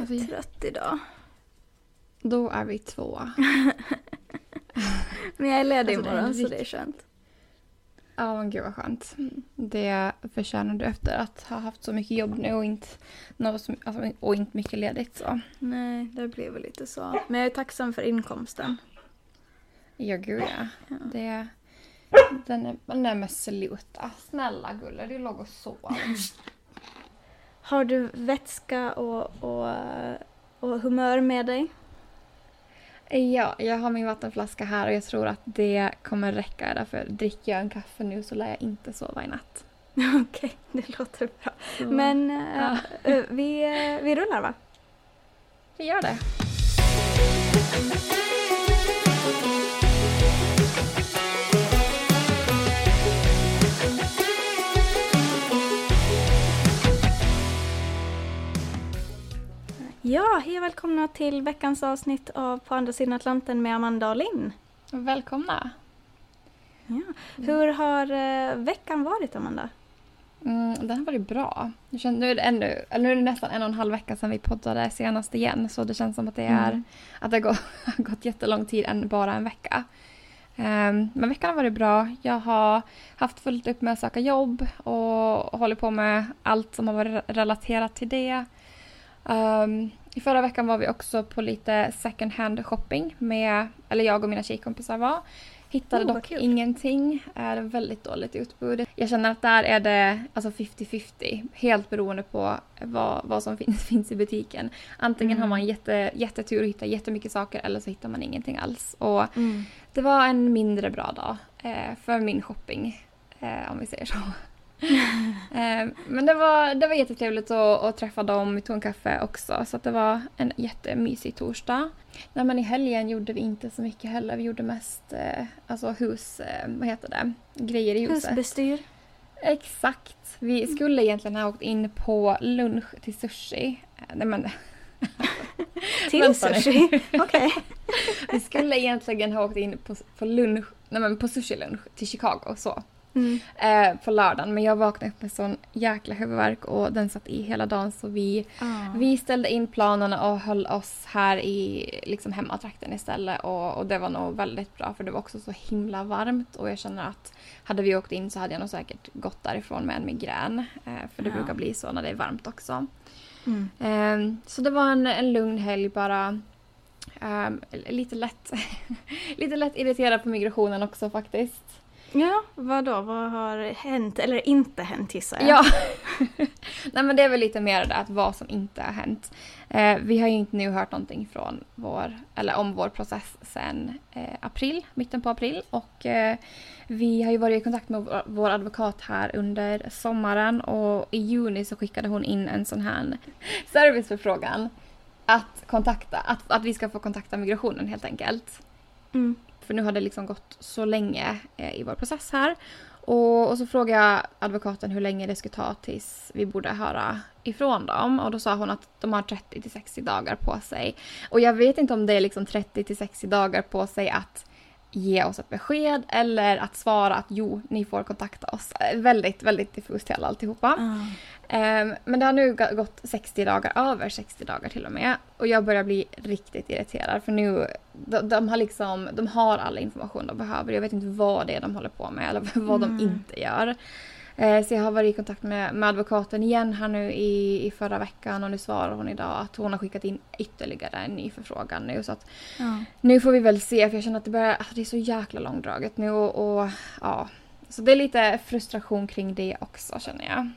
Alltså, jag- trött idag. Då är vi två. Men jag är ledig Alltså, är imorgon så det är skönt. Ja, men gud vad skönt. Det förtjänar du efter att ha haft så mycket jobb nu och inte, något som, alltså, och inte mycket ledigt. Så. Nej, det blir väl lite så. Men jag är tacksam för inkomsten. Ja, gud ja. Ja. Det, den, är, är med sluta. Snälla Gulle, du låg och sov. Har du vätska och, och, och humör med dig? Ja, jag har min vattenflaska här och jag tror att det kommer räcka. Därför dricker jag en kaffe nu så lär jag inte sova i natt. Okej, det låter bra. Så Men eh, eh, vi, eh, vi rullar va? vi gör det. Ja, hej och välkomna till veckans avsnitt av På andra sidan Atlanten med Amanda och Linn. Välkomna. Ja. Hur har eh, veckan varit Amanda? Mm, den har varit bra. Känner, nu, är det ännu, nu är det nästan en och en halv vecka sedan vi poddade senast igen. Så det känns som att det, är, Mm. att det har gått, gått jättelång tid än bara en vecka. Ehm, men veckan har varit bra. Jag har haft fullt upp med att söka jobb och håller på med allt som har varit relaterat till det. Ehm, I förra veckan var vi också på lite second hand shopping med, eller jag och mina tjejkompisar var. Hittade Oh, dock kul. ingenting. Är väldigt dåligt utbud. Jag känner att där är det alltså 50-50. Helt beroende på vad, vad som finns, finns i butiken. Antingen Mm. har man jätte, jättetur och hittar jättemycket saker eller så hittar man ingenting alls. Och Mm. det var en mindre bra dag eh, för min shopping. Eh, om vi säger så. eh, men det var, det var jättetrevligt att, att träffa dem. Vi tog en kaffe också. Så det var en jättemysig torsdag. Nej, men I helgen gjorde vi inte så mycket heller. Vi gjorde mest eh, alltså hus... Eh, vad heter det? Grejer i huset. Husbestyr. Exakt. Vi skulle egentligen ha åkt in på lunch till sushi. Nej, men, Till sushi. Okej. vi skulle egentligen ha åkt in på, på lunch, nej men på sushi-lunch till Chicago så. Mm. Eh, på lördagen. Men jag vaknade upp med sån jäkla huvudvärk och den satt i hela dagen så vi, Ah. vi ställde in planerna och höll oss här i liksom hemmatrakten istället. Och, och det var nog väldigt bra för det var också så himla varmt och jag känner att hade vi åkt in så hade jag nog säkert gått därifrån med en migrän. Eh, för det Ja. brukar bli så när det är varmt också. Mm. Ehm, så det var en, en lugn helg bara. Ehm, lite, lätt, lite lätt irriterad på migrationen också faktiskt. Ja, vad då? Vad har hänt eller inte hänt gissar jag? Ja. Nej men det är väl lite mer det att vad som inte har hänt. Eh, vi har ju inte nu hört någonting från vår, eller om vår process sedan eh, april, mitten på april. Och eh, vi har ju varit i kontakt med vår, vår advokat här under sommaren och i juni så skickade hon in en sån här serviceförfrågan. Att kontakta, att, att vi ska få kontakta migrationen helt enkelt. Mm. För nu har det liksom gått så länge eh, i vår process här. Och, och så frågade jag advokaten hur länge det skulle ta tills vi borde höra ifrån dem. Och då sa hon att de har 30 till 60 dagar på sig. Och jag vet inte om det är liksom 30 till 60 dagar på sig att ge oss ett besked eller att svara att jo, ni får kontakta oss. Väldigt, väldigt diffust hela alltihopa. Ah. Ehm, men det har nu gått 60 dagar, över 60 dagar till och med. Och jag börjar bli riktigt irriterad för nu, de, de har liksom, de har all information de behöver. Jag vet inte vad det är de håller på med eller vad de Mm. inte gör. Eh, Så jag har varit i kontakt med, med advokaten igen här nu i, i förra veckan och nu svarar hon idag att hon har skickat in ytterligare en ny förfrågan nu. Så att Ja. nu får vi väl se för jag känner att det, börjar, alltså det är så jäkla långdraget nu och, och ja. Så det är lite frustration kring det också känner jag.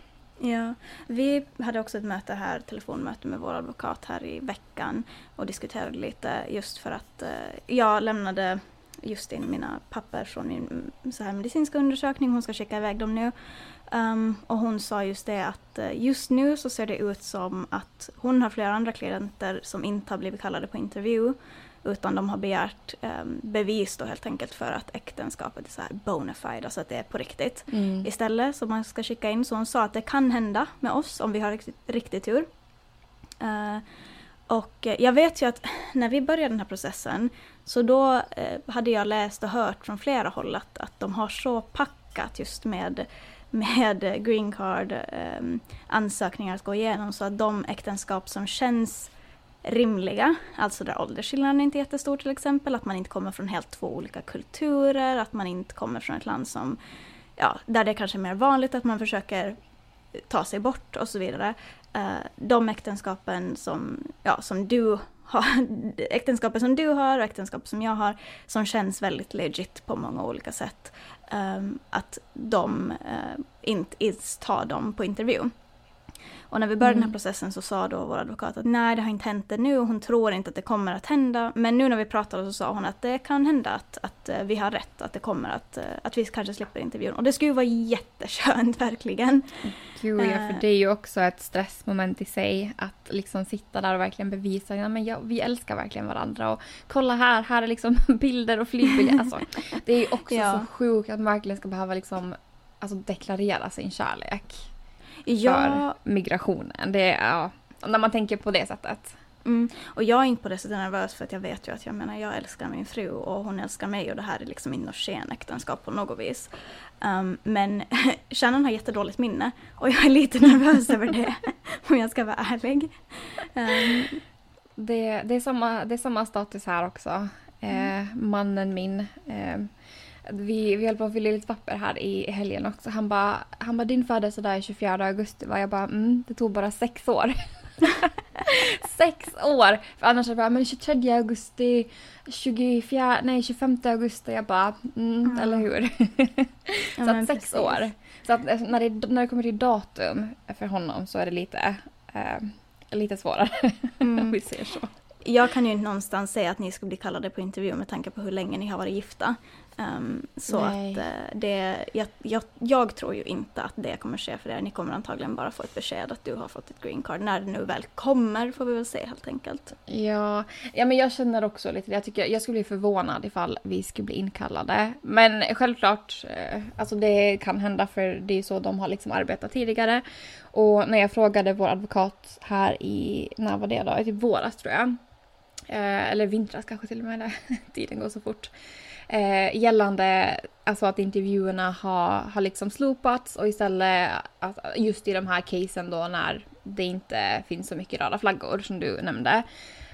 Ja, vi hade också ett möte här, telefonmöte med vår advokat här i veckan och diskuterade lite just för att eh, jag lämnade just in mina papper från min mm, så här medicinska undersökning, hon ska skicka iväg dem nu. Um, och hon sa just det att eh, just nu så ser det ut som att hon har flera andra klienter som inte har blivit kallade på intervju utan de har begärt um, bevis då helt enkelt för att äktenskapet är så här bona fide, alltså att det är på riktigt Mm. istället som man ska skicka in. Så hon sa att det kan hända med oss om vi har riktigt, riktig tur. Eh, och eh, jag vet ju att när vi började den här processen så då eh, hade jag läst och hört från flera håll att, att de har så packat just med, med green card-ansökningar ehm, att gå igenom så att de äktenskap som känns rimliga, alltså där åldersskillnaden inte är jättestor till exempel, att man inte kommer från helt två olika kulturer, att man inte kommer från ett land som, ja, där det kanske är mer vanligt att man försöker ta sig bort och så vidare. Uh, de äktenskapen som, ja, som du har, äktenskapen som du har och äktenskap som jag har, som känns väldigt legit på många olika sätt, um, att de uh, inte ens tar dem på intervju. Och när vi började mm. den här mm. processen så sa då vår advokat att nej, det har inte hänt ännu och hon tror inte att det kommer att hända. Men nu när vi pratade så sa hon att det kan hända att, att eh, vi har rätt, att det kommer att, eh, att vi kanske slipper intervjun. Och det skulle ju vara jätteskönt, verkligen. Gud ja, för eh. det är ju också ett stressmoment i sig att liksom sitta där och verkligen bevisa att ja, vi älskar verkligen varandra och kolla här, här är liksom bilder och flygbiljetter. Alltså, det är ju också ja. så sjukt att man verkligen ska behöva liksom alltså deklarera sin kärlek ja. för migrationen. Det är, ja, när man tänker på det sättet. Mm. Och jag är inte på det sättet nervös för att jag vet ju att jag menar jag älskar min fru och hon älskar mig och det här är liksom något skenäktenskap på något vis. Um, men Shannon har jättedåligt minne och jag är lite nervös över det om jag ska vara ärlig. Um, det, det, är samma, det är samma status här också. Mm. Eh, mannen min eh, vi, vi höll på att fylla lite papper här i helgen också. Han bara, han bara din födelsedag är 24 augusti. Va? Jag bara, mm, det tog bara sex år. sex år! För annars är det bara, men 23 augusti, 24, nej 25 augusti. Jag bara, mm, mm. eller hur? så att sex precis. år. Så att när det, när det kommer till datum för honom så är det lite, eh, lite svårare. Mm. om vi säger så. Jag kan ju inte någonstans säga att ni ska bli kallade på intervju med tanke på hur länge ni har varit gifta. Um, så Nej. att uh, det, jag, jag, jag, tror ju inte att det kommer ske för er. Ni kommer antagligen bara få ett besked att du har fått ett green card. När det nu väl kommer får vi väl se helt enkelt. Ja, ja men jag känner också lite Jag, tycker, jag skulle bli förvånad ifall vi skulle bli inkallade. Men självklart, uh, alltså det kan hända för det är så de har liksom arbetat tidigare. Och när jag frågade vår advokat här i, när var det då? I typ våras tror jag. Uh, eller vintras kanske till och med. Tiden går så fort eh, gällande alltså att intervjuerna har, har liksom slopats och istället att just i de här casen då när det inte finns så mycket röda flaggor som du nämnde.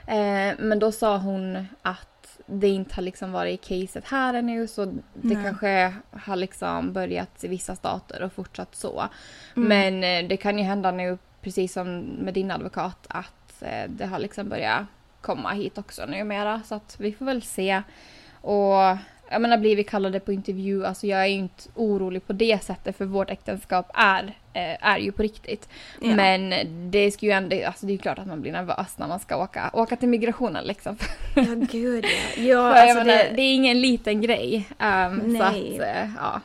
Eh, men då sa hon att det inte har liksom varit caset här ännu så det Nej. kanske har liksom börjat i vissa stater och fortsatt så. Mm. Men eh, det kan ju hända nu precis som med din advokat att eh, det har liksom börjat komma hit också numera så att vi får väl se och jag menar blir vi kallade på intervju, alltså jag är ju inte orolig på det sättet för vårt äktenskap är, eh, är ju på riktigt. Ja. Men det ska ju ändå, alltså det är ju klart att man blir nervös när man ska åka, åka till migrationen liksom. Ja gud ja. ja alltså menar, det... det... är ingen liten grej. Um, nej. Så att, uh, ja.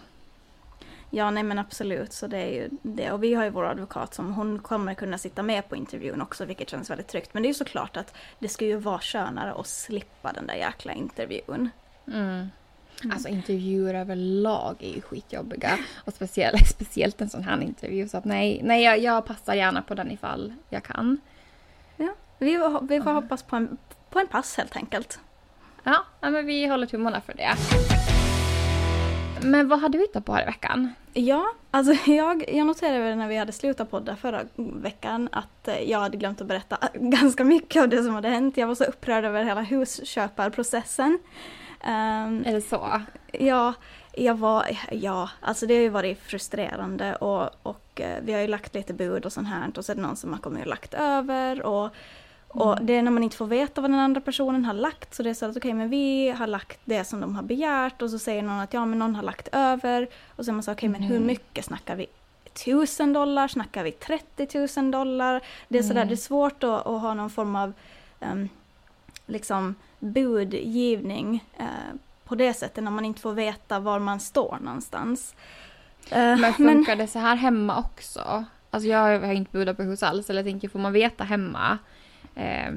Ja, nej men absolut. Så det är ju det. Och vi har ju vår advokat som hon kommer kunna sitta med på intervjun också, vilket känns väldigt tryggt. Men det är ju såklart att det ska ju vara skönare att slippa den där jäkla intervjun. Mm. Mm. Alltså intervjuer överlag är ju skitjobbiga. Och speciellt, speciellt en sån här intervju. Så att nej, nej jag, jag passar gärna på den ifall jag kan. Ja, vi, vi får hoppas på en, på en pass helt enkelt. Ja, men vi håller tummarna för det. Men vad hade du hittat på här i veckan? Ja, alltså jag, jag noterade när vi hade slutat podda förra veckan att eh, jag hade glömt att berätta ganska mycket av det som hade hänt. Jag var så upprörd över hela husköparprocessen. Um, är det så? Ja, jag var, ja, alltså det har ju varit frustrerande och, och uh, vi har ju lagt lite bud och sånt här och så är det någon som har kommit och lagt över och, och mm. det är när man inte får veta vad den andra personen har lagt så det är så att okej okay, men vi har lagt det som de har begärt och så säger någon att ja men någon har lagt över och så är man så okej okay, men hur mm. mycket snackar vi? Tusen dollar, snackar vi 30 000 dollar? Det är sådär, mm. det är svårt att, att ha någon form av um, liksom budgivning eh, på det sättet när man inte får veta var man står någonstans. Eh, men funkar men... det så här hemma också? Alltså jag har inte budat på hus alls, eller jag tänker får man veta hemma eh,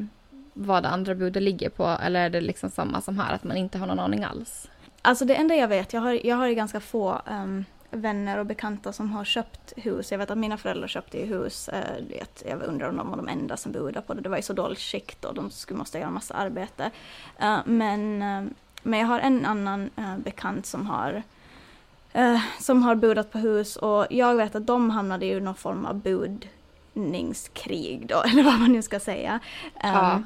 vad det andra budet ligger på eller är det liksom samma som här att man inte har någon aning alls? Alltså det enda jag vet, jag har, jag har ju ganska få um, vänner och bekanta som har köpt hus. Jag vet att mina föräldrar köpte ju hus. Eh, jag undrar om de var de enda som bodde på det. Det var ju så dåligt skick och de skulle måste göra massa arbete. Eh, men, eh, men jag har en annan bekant som har som har budat på hus och jag vet att de hamnade i någon form av budningskrig då, eller vad man nu ska säga. Ja.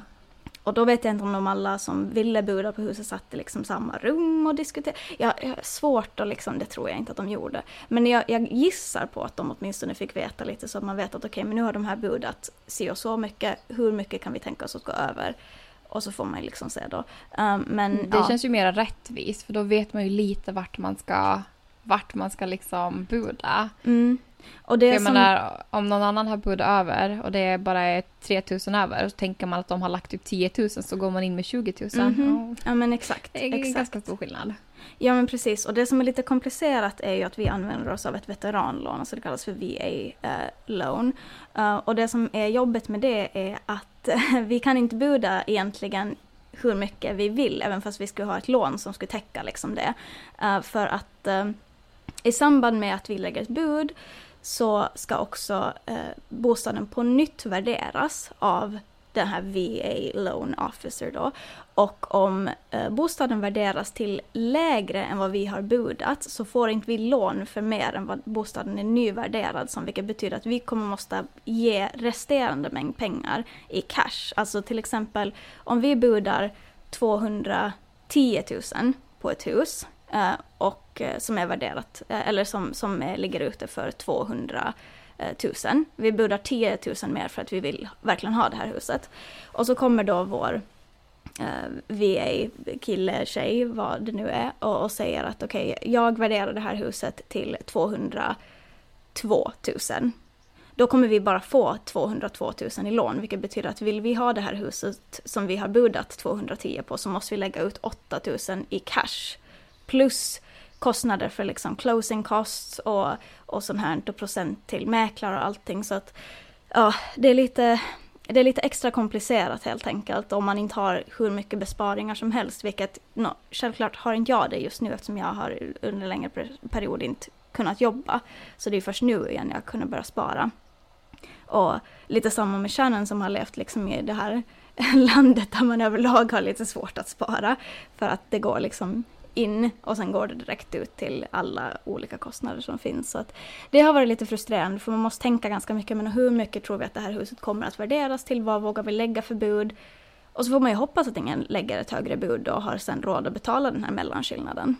Och då vet jag inte om de alla som ville buda på huset satt i liksom samma rum och diskuterade. Jag, jag svårt att liksom, det tror jag inte att de gjorde. Men jag, jag gissar på att de åtminstone fick veta lite så att man vet att okej, okay, men nu har de här budat si och så mycket. Hur mycket kan vi tänka oss att gå över? Och så får man liksom se då. Um, men, det ja. känns ju mer rättvist för då vet man ju lite vart man ska, vart man ska liksom buda. Mm. Och det jag som... menar, om någon annan har budat över och det bara är 3 000 över så tänker man att de har lagt ut 10 000 så går man in med 20 000. Mm -hmm. Ja men exakt. Det är exakt. ganska stor skillnad. Ja men precis och det som är lite komplicerat är ju att vi använder oss av ett veteranlån, alltså det kallas för VA-lån. Uh, uh, och det som är jobbet med det är att vi kan inte buda egentligen hur mycket vi vill, även fast vi skulle ha ett lån som skulle täcka liksom det. Uh, för att i samband med att vi lägger ett bud så ska också eh, bostaden på nytt värderas av den här VA Loan Officer då. Och om eh, bostaden värderas till lägre än vad vi har budat så får inte vi lån för mer än vad bostaden är nyvärderad som, vilket betyder att vi kommer måste ge resterande mängd pengar i cash. Alltså till exempel om vi budar 210 000 på ett hus Eh, och eh, som är värderat, eh, eller som, som ligger ute för 200 000. Vi budar 10 000 mer för att vi vill verkligen ha det här huset. Och så kommer då vår eh, VA, kille, tjej, vad det nu är, och, och säger att okej, okay, jag värderar det här huset till 202 000. Då kommer vi bara få 202 000 i lån, vilket betyder att vill vi ha det här huset som vi har budat 210 på så måste vi lägga ut 8 000 i cash plus kostnader för liksom closing costs och, och sånt här och procent till mäklare och allting. Så att ja, det är lite det är lite extra komplicerat helt enkelt om man inte har hur mycket besparingar som helst, vilket no, självklart har inte jag det just nu eftersom jag har under en längre period inte kunnat jobba. Så det är först nu igen jag har kunnat börja spara. Och lite samma med kärnan som har levt liksom i det här landet där man överlag har lite svårt att spara. För att det går liksom in och sen går det direkt ut till alla olika kostnader som finns. Så att det har varit lite frustrerande för man måste tänka ganska mycket, men hur mycket tror vi att det här huset kommer att värderas till? Vad vågar vi lägga för bud? Och så får man ju hoppas att ingen lägger ett högre bud och har sen råd att betala den här mellanskillnaden.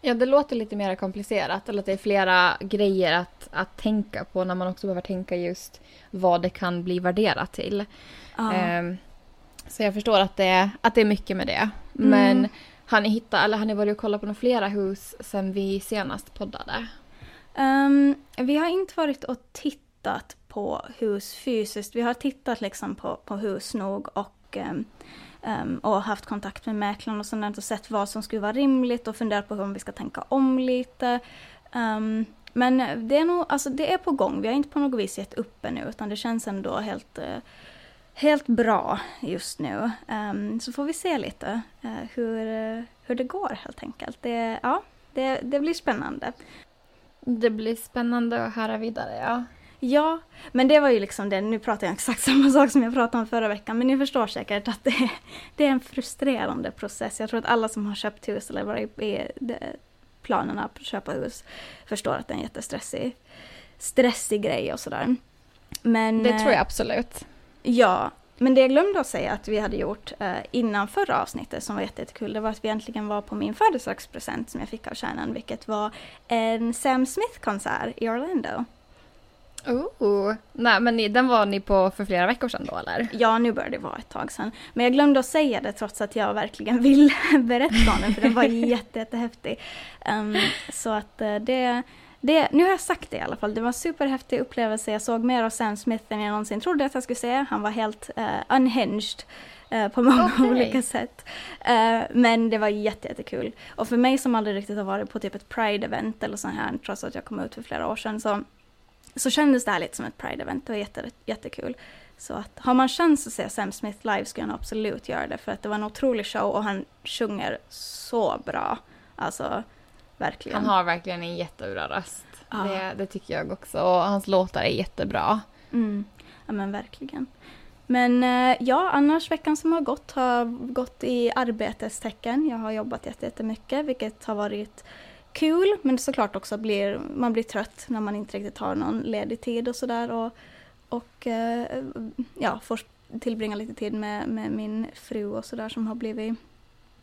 Ja, det låter lite mer komplicerat, eller att det är flera grejer att, att tänka på när man också behöver tänka just vad det kan bli värderat till. Ja. Um, så jag förstår att det, att det är mycket med det. Mm. Men har ni hittat, eller har ni varit och kollat på några flera hus sen vi senast poddade? Um, vi har inte varit och tittat på hus fysiskt. Vi har tittat liksom på, på hus nog och, um, um, och haft kontakt med mäklaren och sånt och sett vad som skulle vara rimligt och funderat på hur vi ska tänka om lite. men det är nog, alltså det är på gång. Vi har inte på något vis gett upp ännu utan det känns ändå helt uh, helt bra just nu. Um, så får vi se lite uh, hur, uh, hur det går helt enkelt. Det, ja, det, det blir spännande. Det blir spännande att höra vidare, ja. Ja, men det var ju liksom det, nu pratar jag exakt samma sak som jag pratade om förra veckan, men ni förstår säkert att det, det är en frustrerande process. Jag tror att alla som har köpt hus eller varit i planerna att köpa hus förstår att det är en jättestressig stressig grej och sådär. Men, det tror jag absolut. Ja, men det jag glömde att säga att vi hade gjort eh, innan förra avsnittet som var jättekul, det var att vi äntligen var på min födelsedagspresent som jag fick av kärnan, vilket var en Sam Smith-konsert i Orlando. Oh, nej men den var ni på för flera veckor sedan då eller? Ja, nu börjar det vara ett tag sedan. Men jag glömde att säga det trots att jag verkligen vill berätta om den, för den var jätte, jättehäftig. Um, så att uh, det det, nu har jag sagt det i alla fall. Det var en superhäftig upplevelse. Jag såg mer av Sam Smith än jag någonsin trodde att jag skulle se. Han var helt uh, unhinged uh, på många okay. olika sätt. Uh, men det var jättekul. Jätte och för mig som aldrig riktigt har varit på typ ett Pride-event eller så här, trots att jag kom ut för flera år sedan, så, så kändes det här lite som ett Pride-event. Det var jätte, jättekul. Så att har man chans att se Sam Smith live ska jag absolut göra det, för att det var en otrolig show och han sjunger så bra. Alltså, Verkligen. Han har verkligen en jättebra röst. Ja. Det, det, tycker jag också. Och hans låtar är jättebra. Mm. Ja men verkligen. Men eh, ja, annars veckan som har gått har gått i arbetestecken. Jag har jobbat jättemycket vilket har varit kul men såklart också blir man blir trött när man inte riktigt har någon ledig tid och sådär. Och, och eh, ja, får tillbringa lite tid med, med min fru och sådär som har blivit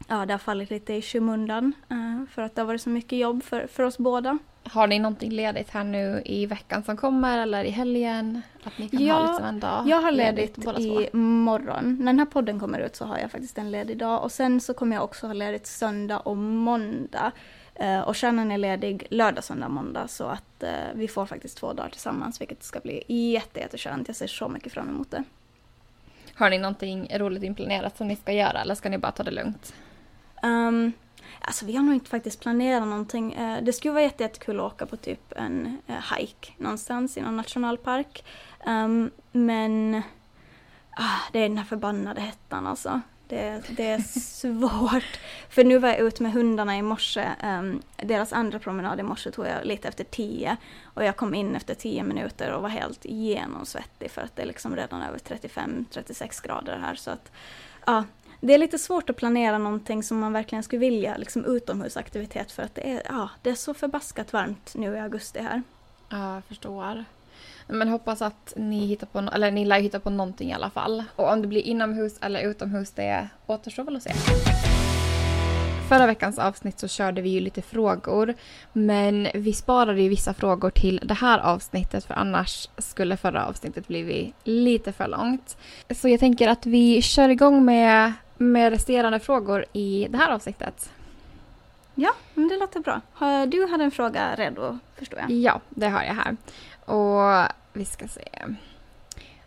Ja, det har fallit lite i skymundan uh, för att det har varit så mycket jobb för, för oss båda. Har ni någonting ledigt här nu i veckan som kommer eller i helgen? Att ni kan ja, ha liksom en dag jag har ledigt båda i morgon. När den här podden kommer ut så har jag faktiskt en ledig dag och sen så kommer jag också ha ledigt söndag och måndag. Uh, och Shannon är ledig lördag, söndag, måndag så att uh, vi får faktiskt två dagar tillsammans vilket ska bli jätte, jätteskönt. Jag ser så mycket fram emot det. Har ni någonting roligt inplanerat som ni ska göra eller ska ni bara ta det lugnt? Um, alltså vi har nog inte faktiskt planerat någonting. Uh, det skulle vara jättekul att åka på typ en uh, hike någonstans i någon nationalpark. Um, men uh, det är den här förbannade hettan alltså. Det, det är svårt. För nu var jag ute med hundarna i morse. Um, deras andra promenad i morse tog jag lite efter tio. Och jag kom in efter tio minuter och var helt genomsvettig för att det är liksom redan över 35-36 grader här. Så att, ja, det är lite svårt att planera någonting som man verkligen skulle vilja, liksom utomhusaktivitet för att det är, ja, det är så förbaskat varmt nu i augusti här. Ja, jag förstår. Men hoppas att ni hittar på, eller ni lär hitta på någonting i alla fall. Och om det blir inomhus eller utomhus, det återstår väl att se. Förra veckans avsnitt så körde vi ju lite frågor, men vi sparade ju vissa frågor till det här avsnittet för annars skulle förra avsnittet blivit lite för långt. Så jag tänker att vi kör igång med, med resterande frågor i det här avsnittet. Ja, men det låter bra. Du hade en fråga redo, förstår jag. Ja, det har jag här. Och vi ska se.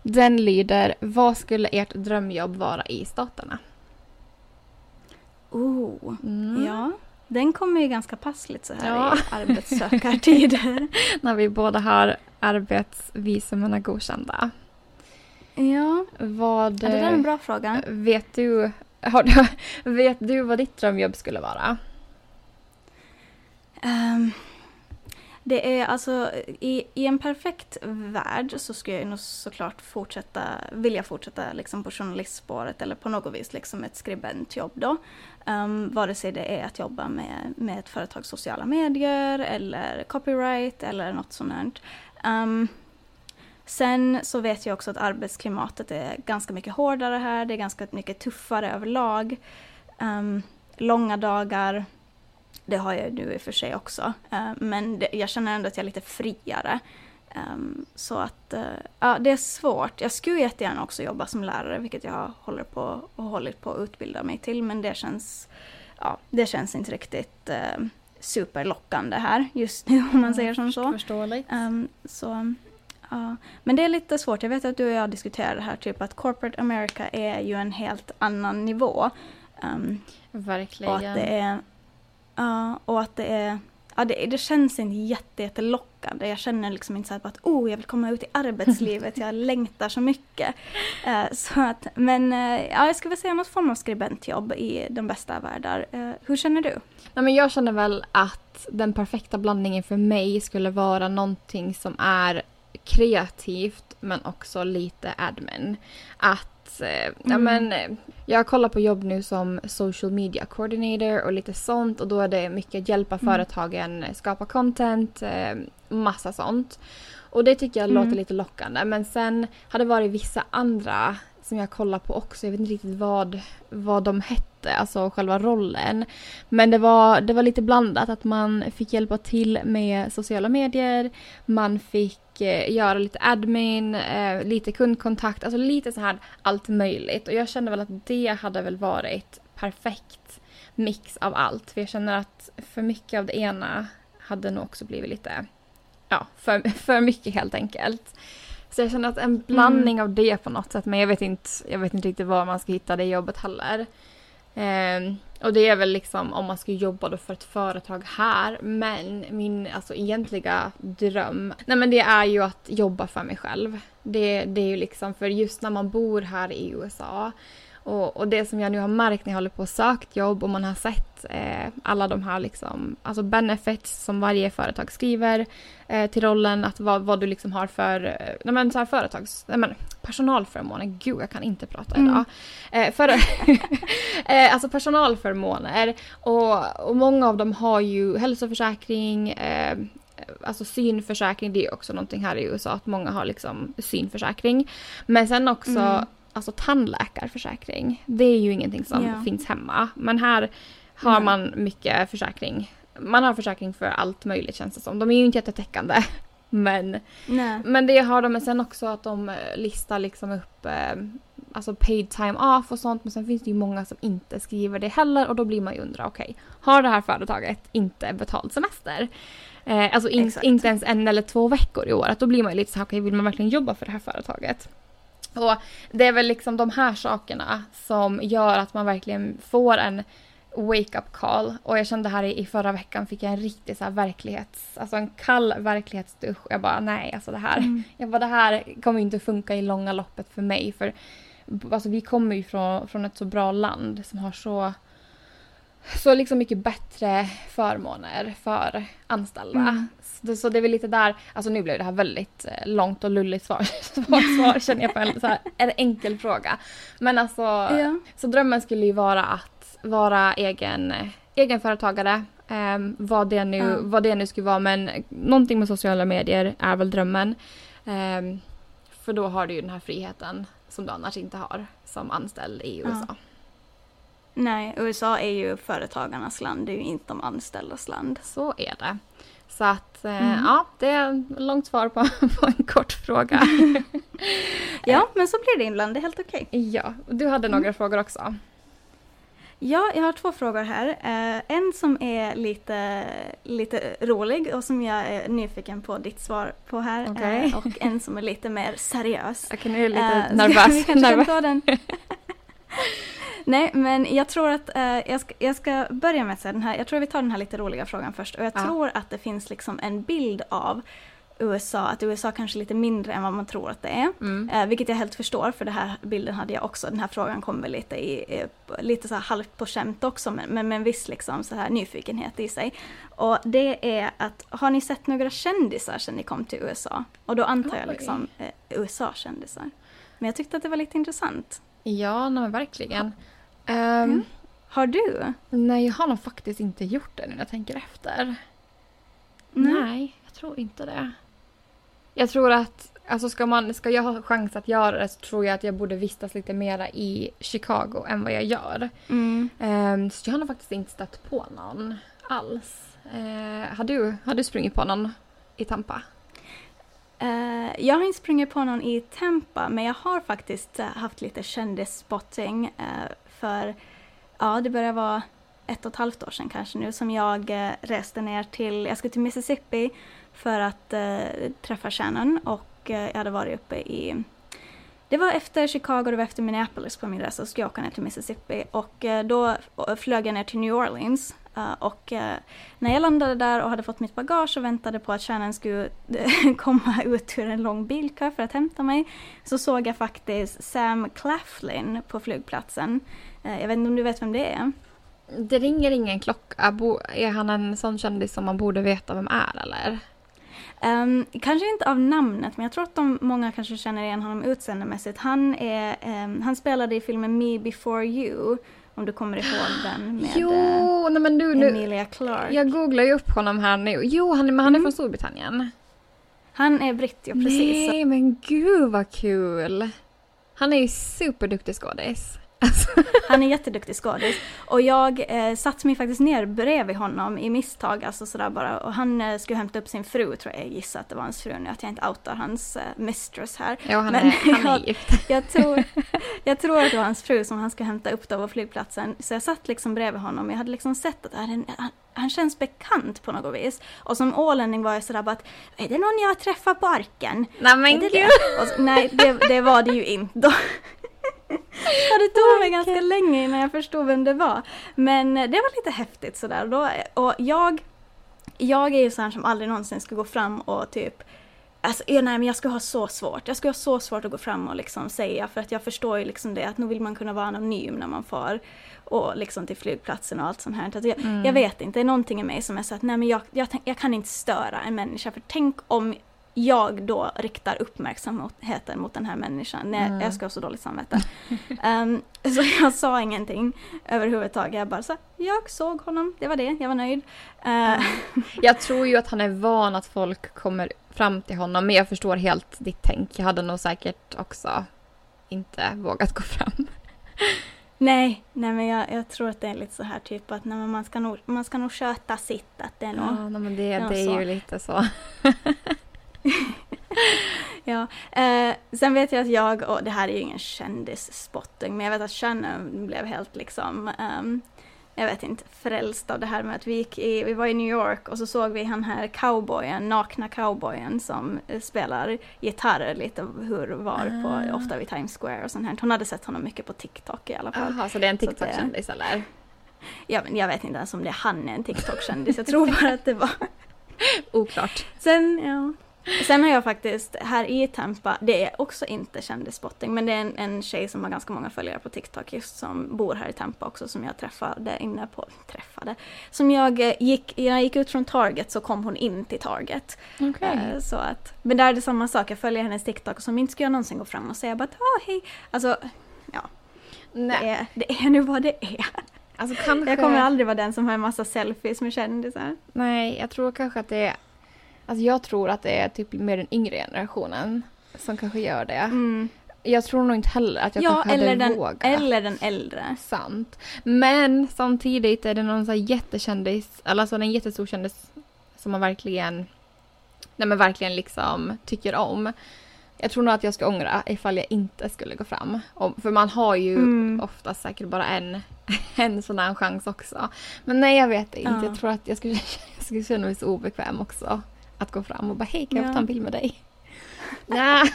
Den lyder, vad skulle ert drömjobb vara i Staterna? Oh, mm. ja. Den kommer ju ganska passligt så här ja. i arbetssökartider. När vi båda har arbetsvisumen godkända. Ja. Vad, ja, det där är en bra fråga. Vet du, har du, vet du vad ditt drömjobb skulle vara? Um, det är alltså, i, i en perfekt värld så skulle jag nog såklart fortsätta, vilja fortsätta liksom på journalistspåret eller på något vis liksom ett skribentjobb då. Um, vare sig det är att jobba med, med ett företags sociala medier eller copyright eller något sånt. Um, sen så vet jag också att arbetsklimatet är ganska mycket hårdare här, det är ganska mycket tuffare överlag. Um, långa dagar, det har jag nu i och för sig också. Uh, men det, jag känner ändå att jag är lite friare. Um, så att, uh, ja det är svårt. Jag skulle jättegärna också jobba som lärare, vilket jag håller på och hållit på att utbilda mig till, men det känns, ja, det känns inte riktigt uh, superlockande här just nu, om man säger som så. Förståeligt. Um, så Ja, men det är lite svårt. Jag vet att du och jag diskuterade här, typ att corporate America är ju en helt annan nivå. Um, Verkligen. Och att det är Ja, och att det är Ja, det, det känns inte jätte, jättelockande. Jag känner liksom inte så att oh, jag vill komma ut i arbetslivet, jag längtar så mycket. Uh, så att, men uh, ja, jag skulle vilja säga något form av skribentjobb i de bästa världar. Uh, hur känner du? Nej, men jag känner väl att den perfekta blandningen för mig skulle vara någonting som är kreativt men också lite admin. Att Eh, mm. ja, men, jag kollar på jobb nu som social media coordinator och lite sånt och då är det mycket att hjälpa mm. företagen skapa content, eh, massa sånt. Och det tycker jag mm. låter lite lockande men sen har det varit vissa andra som jag kollar på också. Jag vet inte riktigt vad, vad de hette, alltså själva rollen. Men det var, det var lite blandat, att man fick hjälpa till med sociala medier, man fick eh, göra lite admin, eh, lite kundkontakt, alltså lite så här allt möjligt. Och jag kände väl att det hade väl varit perfekt mix av allt. För jag känner att för mycket av det ena hade nog också blivit lite, ja, för, för mycket helt enkelt. Så jag känner att en blandning mm. av det på något sätt, men jag vet inte, jag vet inte riktigt var man ska hitta det jobbet heller. Eh, och det är väl liksom om man ska jobba då för ett företag här, men min alltså egentliga dröm, nej men det är ju att jobba för mig själv. Det, det är ju liksom, för just när man bor här i USA och, och, det som jag nu har märkt när jag håller på och sökt jobb och man har sett eh, alla de här liksom, alltså benefits som varje företag skriver eh, till rollen, att vad, vad du liksom har för, eh, nej men så här företags, nej men personalförmåner, gud jag kan inte prata mm. idag. Eh, för, eh, alltså personalförmåner och, och många av dem har ju hälsoförsäkring, eh, alltså synförsäkring, det är också någonting här i USA att många har liksom synförsäkring. Men sen också mm alltså tandläkarförsäkring. Det är ju ingenting som Ja. finns hemma. Men här har Nej. man mycket försäkring. Man har försäkring för allt möjligt känns det som. De är ju inte jättetäckande. Men, Nej. men det har de. Men sen också att de listar liksom upp eh, alltså paid time off och sånt. Men sen finns det ju många som inte skriver det heller. Och då blir man ju undra, okej. har det här företaget inte betald semester? Eh, alltså in, inte ens en eller två veckor i året. Då blir man ju lite så här, okej vill man verkligen jobba för det här företaget? Och det är väl liksom de här sakerna som gör att man verkligen får en wake-up call. Och jag kände här i, i förra veckan fick jag en riktig så här verklighets... Alltså en kall verklighetsdusch. Jag bara nej, alltså det här. Mm. Jag bara det här kommer ju inte funka i långa loppet för mig. För alltså, vi kommer ju från, från ett så bra land som har så så liksom mycket bättre förmåner för anställda. Mm. Så, det, så det är väl lite där, alltså nu blev det här väldigt eh, långt och lulligt svar, svar, svar känner jag på en, så här, en enkel fråga. Men alltså, Ja. så drömmen skulle ju vara att vara egen, egenföretagare. Um, vad, det nu, Ja. vad det nu skulle vara men någonting med sociala medier är väl drömmen. Ehm, för då har du ju den här friheten som du annars inte har som anställd i. USA. Nej, USA är ju företagarnas land, det är ju inte de anställdas land. Så är det. Så att eh, Mm. ja, det är ett långt svar på, på en kort fråga. Ja, men så blir det ibland, det är helt okej. ja, och du hade några frågor också. Ja, jag har två frågor här. Eh, en som är lite, lite rolig och som jag är nyfiken på ditt svar på här. Okej. Eh, och en som är lite mer seriös. Jag kan ju lite Eh, så vi nervös. kanske kan nervös. ta den. Nej, men jag tror att eh, jag, ska, jag ska börja med att säga den här. Jag tror vi tar den här lite roliga frågan först. Och jag Ja. tror att det finns liksom en bild av USA, att USA kanske är lite mindre än vad man tror att det är. Mm. Eh, vilket jag helt förstår, för den här bilden hade jag också. Den här frågan kom väl lite, i, eh, lite så här halvt på skämt också, men, men med en viss liksom så här nyfikenhet i sig. Och det är att, har ni sett några kändisar sedan ni kom till USA? Och då antar jag Oj. liksom eh, USA-kändisar. Men jag tyckte att det var lite intressant. Ja, nej, verkligen. Ehm, Mm. Har du? Nej, jag har nog faktiskt inte gjort det när jag tänker efter. Nej. Nej, jag tror inte det. Jag tror att, alltså ska, man, ska jag ha chans att göra det så tror jag att jag borde vistas lite mera i Chicago än vad jag gör. Mm. Ehm, så jag har nog faktiskt inte stött på någon alls. Uh, har, du, har du sprungit på någon i Tampa? Eh, jag har inte sprungit på någon i Tampa, men jag har faktiskt eh, haft lite kändisspotting uh, för, ja det börjar vara ett och ett halvt år sedan kanske nu som jag eh, reste ner till, jag skulle till Mississippi för att eh, träffa Shannon och eh, jag hade varit uppe i det var efter Chicago, det var efter Minneapolis på min resa, så skulle jag åka ner till Mississippi och eh, då flög jag ner till New Orleans och eh, när jag landade där och hade fått mitt bagage och väntade på att Shannon skulle komma ut ur en lång bilkö för att hämta mig så såg jag faktiskt Sam Claflin på flygplatsen. Eh, Jag vet inte om du vet vem det är? Det ringer ingen klocka. Är han en sån kändis som man borde veta vem är eller? Ehm, kanske inte av namnet, men jag tror att de, många kanske känner igen honom utseendemässigt. Han, är, ehm, han spelade i filmen Me before you, om du kommer ihåg den med eh, Jo, nej men du, Emilia Clarke. jag googlar ju upp honom här nu. Jo, han, men han är Mm. från Storbritannien. Han är britt, ja precis. Nej, men gud vad kul! Han är ju superduktig skådis. Alltså, Han är jätteduktig skådis. Och jag eh, satte mig faktiskt ner bredvid honom i misstag, alltså sådär bara. Och han eh, skulle hämta upp sin fru, tror jag. Jag gissar att det var hans fru nu, att jag inte outar hans eh, mistress här. ja, han, Men är, han är jag- gift. Jag tror, jag tror att det var hans fru som han skulle hämta upp då på flygplatsen. Så jag satt liksom bredvid honom. Jag hade liksom sett att han, han känns bekant på något vis. Och som ålänning var jag sådär bara att, är det någon jag har träffat på Arken? Nej men det gud! nej, det, det var det ju inte. Ja, det tog mig ganska länge innan jag förstod vem det var. Men eh, det var lite häftigt sådär. Då, och jag, jag är ju sån som aldrig någonsin ska gå fram och typ Alltså, nej, men jag skulle ha så svårt. Jag skulle ha så svårt att gå fram och liksom säga för att jag förstår ju liksom det att nu vill man kunna vara anonym när man far och liksom till flygplatsen och allt sånt här. Alltså, jag, Mm. jag vet inte, det är någonting i mig som är så att nej men jag, jag, jag kan inte störa en människa för tänk om jag då riktar uppmärksamheten mot den här människan. Nej, Mm. Jag ska ha så dåligt samvete. Ehm, så jag sa ingenting överhuvudtaget. Jag bara så jag såg honom, det var det, jag var nöjd. Eh, Jag tror ju att han är van att folk kommer fram till honom men jag förstår helt ditt tänk. Jag hade nog säkert också inte vågat gå fram. Nej, nej men jag, jag tror att det är lite så här typ att nej, man, ska nog, man ska nog sköta sitt. Att det är nog, Ja, nej, men det, det är så. ju lite så. Ja, eh, sen vet jag att jag, och det här är ju ingen kändisspotting, men jag vet att Shannon blev helt liksom, ehm, jag vet inte, frälst av det här med att vi gick i, vi var i New York och så såg vi han här cowboyen, nakna cowboyen som eh, spelar gitarr lite hur var på, Ah. ofta vid Times Square och sånt här. Hon hade sett honom mycket på TikTok i alla fall. Jaha, så det är en TikTok-kändis eller? Ja, men jag vet inte ens om det är han är en TikTok-kändis, jag tror bara att det var Oklart. Sen, ja. Sen har jag faktiskt här i Tampa, det är också inte kändisspotting, men det är en, en tjej som har ganska många följare på TikTok just som bor här i Tampa också som jag träffade inne på, träffade, som jag eh, gick, när jag gick ut från Target så kom hon in till Target. Okej. Eh, Så att, men där är det samma sak, jag följer hennes TikTok och som inte ska jag någonsin gå fram och säga bara ah, hej, alltså det Nej, är, det är nu vad det är. alltså kanske... Jag kommer aldrig vara den som har en massa selfies med kändisar. Nej, jag tror kanske att det är... Alltså jag tror att det är typ mer den yngre generationen som kanske gör det. Mm. Jag tror nog inte heller att jag Ja, kanske eller hade den, vågat. eller den äldre. Sant. Men samtidigt är det någon så här jättekändis, alltså en jättestor kändis som man verkligen, nej men verkligen liksom tycker om. Jag tror nog att jag ska ångra ifall jag inte skulle gå fram. För man har ju Mm. ofta säkert bara en, en sån här chans också. Men nej, jag vet inte. Ja. Jag tror att jag skulle, jag skulle känna mig så obekväm också. Att gå fram och bara hej, kan jag Ja. få ta en bild med dig? Nej.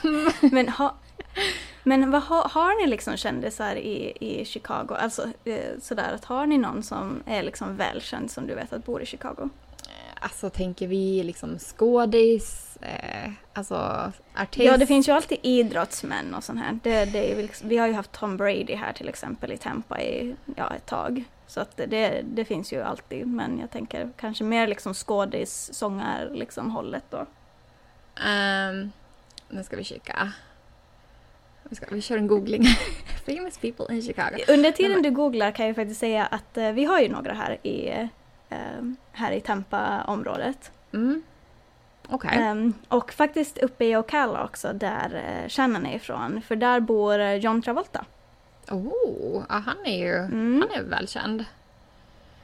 Men, ha, men vad, har, har ni liksom kändisar i, i Chicago? Alltså eh, sådär att har ni någon som är liksom välkänd som du vet att bor i Chicago? Alltså tänker vi liksom skådis, eh, alltså artist. Ja, det finns ju alltid idrottsmän och sånt här. Det, det liksom, vi har ju haft Tom Brady här till exempel i Tampa i ja, ett tag. Så att det, det finns ju alltid, men jag tänker kanske mer liksom skådis, sångar, liksom hållet då. Ehm, nu ska vi kika. Vi, ska, vi kör en googling. Famous people in Chicago. Under tiden du googlar kan jag faktiskt säga att eh, vi har ju några här i, eh, här i Tampa-området. Mm. Okej. Ehm, och faktiskt uppe i Ocala också, där uh, Shannon är ifrån. För där bor eh, John Travolta. Oh, ja, han är ju Mm. han är välkänd.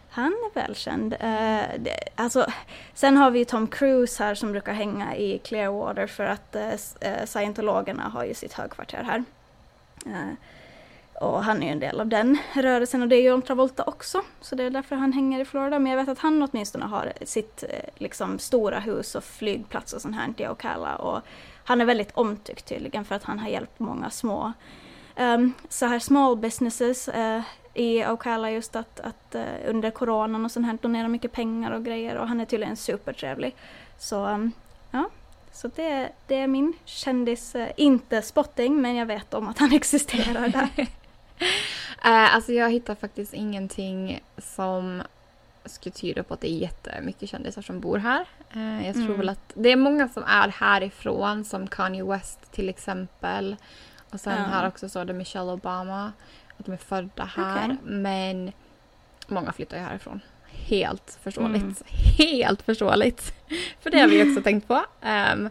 Han är välkänd. Eh, det, alltså, sen har vi ju Tom Cruise här som brukar hänga i Clearwater för att eh, scientologerna har ju sitt högkvarter här. Eh, och han är ju en del av den rörelsen och det är ju John Travolta också. Så det är därför han hänger i Florida. Men jag vet att han åtminstone har sitt liksom, stora hus och flygplats och sånt här i Ocala. Och han är väldigt omtyckt tydligen för att han har hjälpt många små um, så här small businesses eh, i Ocala just att, att eh, under coronan och sånt här donera mycket pengar och grejer och han är tydligen supertrevlig. Så um, ja, så det, det är min kändis, eh, inte spotting men jag vet om att han existerar där. Eh, alltså jag hittar faktiskt ingenting som skulle tyda på att det är jättemycket kändisar som bor här. Jag tror Mm. väl att det är många som är härifrån, som Kanye West till exempel. Och sen Ja. här också så är det Michelle Obama, att de är födda här. Okej. Men många flyttar ju härifrån. Helt förståeligt. Mm. Helt förståeligt. För det har vi också tänkt på. Ehm,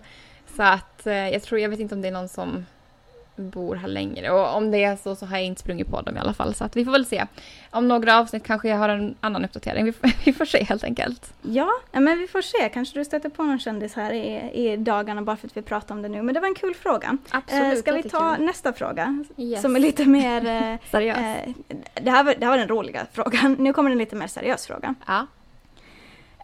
så att eh, jag tror, jag vet inte om det är någon som bor här längre. Och om det är så så har jag inte sprungit på dem i alla fall. Så att vi får väl se. Om några avsnitt kanske jag har en annan uppdatering. Vi får, vi får se helt enkelt. Ja, men vi får se. Kanske du stöter på någon kändis här i, i dagarna bara för att vi pratar om det nu. Men det var en kul fråga. Absolut. Eh, ska vi ta nästa fråga? Yes. Som är lite mer... Eh, Seriöst. eh, det, här var, det här var den roliga frågan. Nu kommer en lite mer seriös fråga. Ja.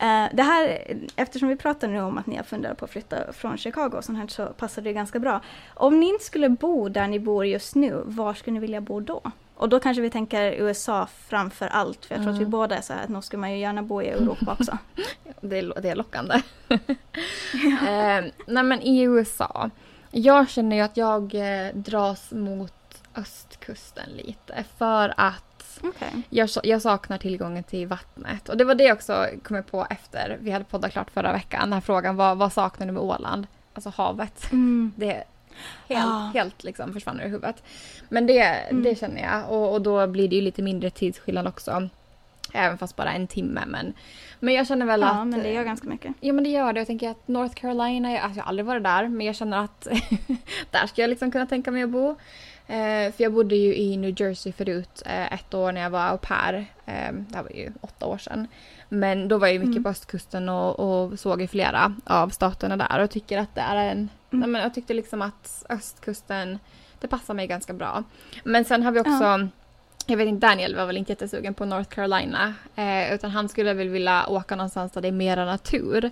Eh, det här, eftersom vi pratar nu om att ni har funderat på att flytta från Chicago och sånt här så passar det ganska bra. Om ni inte skulle bo där ni bor just nu, var skulle ni vilja bo då? Och då kanske vi tänker USA framför allt, för jag tror att vi Mm. båda är så här att nu skulle man ju gärna bo i Europa också. Det är, det är lockande. eh, nej men i USA. Jag känner ju att jag eh, dras mot östkusten lite. För att Okej. jag, jag saknar tillgången till vattnet. Och det var det jag också kom jag på efter vi hade poddat klart förra veckan. Den här frågan, vad, vad saknar du med Åland? Alltså havet. Mm. Det helt, Ja. helt liksom försvann ur huvudet. Men det, Mm. det känner jag. Och, och då blir det ju lite mindre tidsskillnad också. Även fast bara en timme. Men, men jag känner väl att... Ja, men det gör ganska mycket. Ja men det gör det. Jag tänker att North Carolina, alltså jag har aldrig varit där men jag känner att där ska jag liksom kunna tänka mig att bo. Eh, för jag bodde ju i New Jersey förut eh, ett år när jag var au pair. Eh, det här var ju åtta år sedan. Men då var jag ju mycket Mm. på östkusten och, och såg i flera av staterna där och tycker att det är en... Mm. Nej, men jag tyckte liksom att östkusten, det passar mig ganska bra. Men sen har vi också... Jag vet inte, Daniel var väl inte jättesugen på North Carolina. Eh, utan han skulle väl vilja åka någonstans där det är mera natur.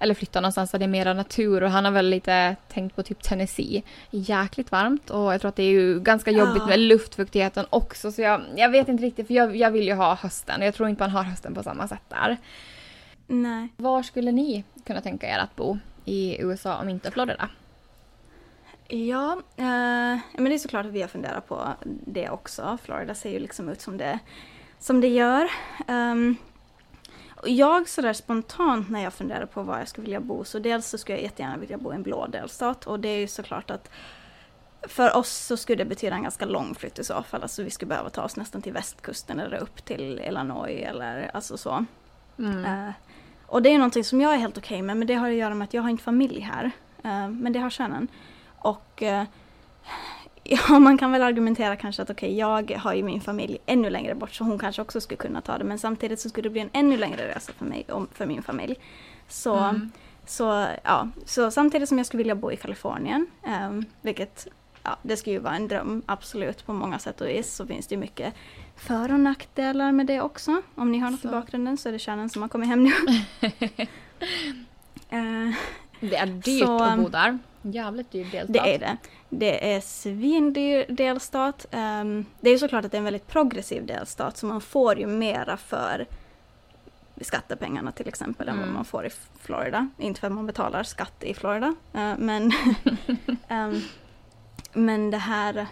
Eller flytta någonstans där det är mera natur. Och han har väl lite tänkt på typ Tennessee. Jäkligt varmt och jag tror att det är ju ganska jobbigt med luftfuktigheten också. Så jag, jag vet inte riktigt för jag, jag vill ju ha hösten. Jag tror inte man har hösten på samma sätt där. Nej. Var skulle ni kunna tänka er att bo i USA om inte Florida? Ja, eh, men det är såklart att vi har funderat på det också. Florida ser ju liksom ut som det, som det gör. Um, och jag sådär spontant när jag funderar på var jag skulle vilja bo, så dels så skulle jag jättegärna vilja bo i en blå delstat och det är ju såklart att för oss så skulle det betyda en ganska lång flytt i så fall. Alltså vi skulle behöva ta oss nästan till västkusten eller upp till Illinois eller alltså så. Mm. Eh, och det är någonting som jag är helt okej med, men det har att göra med att jag har inte familj här. Eh, men det har sönen. Och eh, ja, man kan väl argumentera kanske att okej, jag har ju min familj ännu längre bort så hon kanske också skulle kunna ta det. Men samtidigt så skulle det bli en ännu längre resa för mig och för min familj. Så, Mm. så, ja, så samtidigt som jag skulle vilja bo i Kalifornien, eh, vilket ja, det skulle ju vara en dröm, absolut, på många sätt och vis, så finns det ju mycket för och nackdelar med det också. Om ni har något Så. i bakgrunden så är det kärnan som har kommit hem nu. Eh, Det är dyrt Så, att bo där. Jävligt dyr delstat. det är det. Det är svindyr delstat. Ehm, det är ju såklart att det är en väldigt progressiv delstat så man får ju mera för skattepengarna till exempel än vad Mm. man får i Florida. Inte för att man betalar skatt i Florida eh, men, ehm, men det här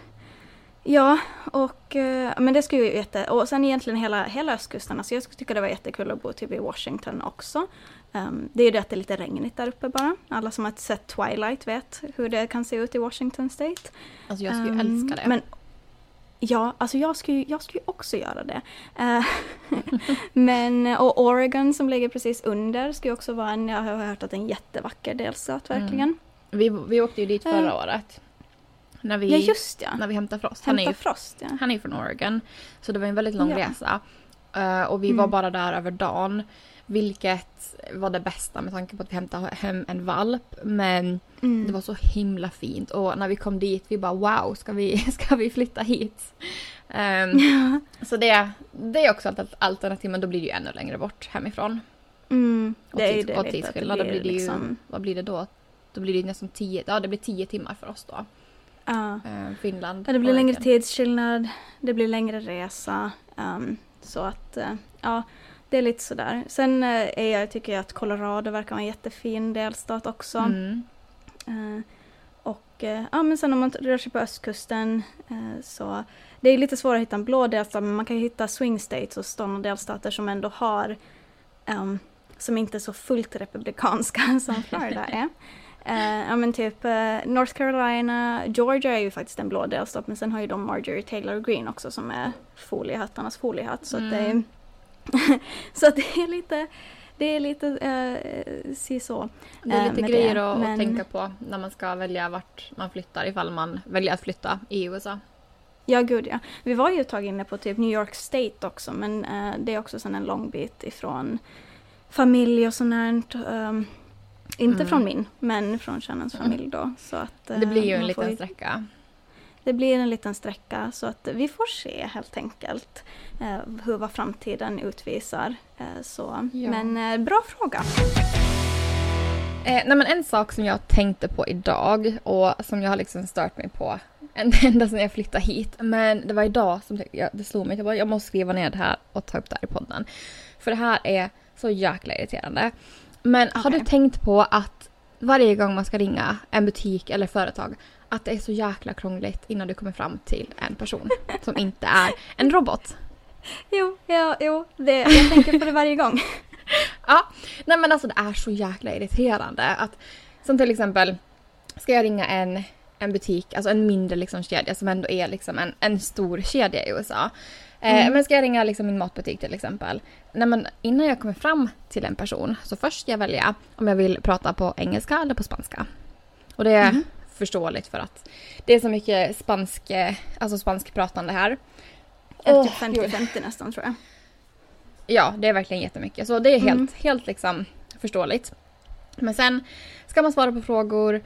Ja, och eh, men det skulle ju jätte... Och sen egentligen hela, hela östkusten. Alltså jag skulle tycka det var jättekul att bo typ i Washington också. Ehm, det är ju det att det är lite regnigt där uppe bara. Alla som har sett Twilight vet hur det kan se ut i Washington State. Alltså jag skulle ju Ehm, älska det. Men, ja, alltså jag skulle, jag skulle också göra det. Eh, men, och Oregon som ligger precis under skulle också vara en, jag har hört att en jättevacker delstat Mm. verkligen. vi, vi åkte ju dit förra Eh. året. När vi, Ja just ja, när vi hämtade Frost. Han är, Hämta ju, Frost ja. han är från Oregon. Så det var en väldigt lång Ja. resa. Eh, och vi Mm. var bara där över dagen. Vilket var det bästa med tanke på att vi hämtade hem en valp. Men Mm. det var så himla fint. Och när vi kom dit vi bara wow, ska vi, ska vi flytta hit? Ehm, Ja. så det, det är också ett alternativ men då blir det ju ännu längre bort hemifrån. Mm, Och, det är tids, det tidsskillnad, då blir det ju, liksom, vad blir det då? Då blir det nästan tio, ja det blir tio timmar för oss då. ja. Eh, Finland. Ja, det blir längre tidsskillnad, det blir längre resa. ehm, så att, eh, ja, det är lite sådär. Sen eh, är jag, tycker jag att Colorado verkar vara en jättefin delstat också. Mm. Eh, och eh, ja, men sen om man rör sig på östkusten eh, så det är lite svårare att hitta en blå delstat men man kan hitta swing states och sådana delstater som ändå har ehm, som inte är så fullt republikanska som Florida är. Ja men typ North Carolina, Georgia är ju faktiskt en blå delstat men sen har ju de Marjorie Taylor Greene också som är foliehattarnas foliehatt så att det är Mm. så att det är lite det är lite eh, si så. Det är Eh, lite grejer det, att, men- tänka på när man ska välja vart man flyttar ifall man väljer att flytta i USA. Ja, gud ja. Vi var ju ett tag inne på typ New York State också, men eh, det är också sen en lång bit ifrån familj och sånt här. ehm, inte Mm. från min, men från Shannons Mm. familj då. Så att, Det blir ju en liten ju- sträcka. Det blir en liten sträcka, så att vi får se helt enkelt eh, hur vad framtiden utvisar. Eh, så. Ja. Men eh, bra fråga. Eh, nej men en sak som jag tänkte på idag och som jag har liksom stört mig på ända sedan jag flyttade hit. Men det var idag som det, jag, det slog mig. Jag, bara, jag måste skriva ner det här och ta upp det här i podden. För det här är så jäkla irriterande. Men har du tänkt på att varje gång man ska ringa en butik eller företag att det är så jäkla krångligt innan du kommer fram till en person som inte är en robot? Jo, ja, jo det, jag tänker på det varje gång. Ja, nej men alltså det är så jäkla irriterande att som till exempel ska jag ringa en, en butik, alltså en mindre liksom kedja som ändå är liksom en, en stor kedja i USA. Eh, Mm. Men ska jag ringa liksom min matbutik till exempel. Nej, men innan jag kommer fram till en person så först ska jag välja om jag vill prata på engelska eller på spanska. Och det Mhm. Förståeligt för att det är så mycket spansk, alltså spanskpratande här. Eller Åh, typ 50-50 nästan tror jag. Ja, det är verkligen jättemycket. Så det är helt, Mm. helt liksom förståeligt. Men sen ska man svara på frågor.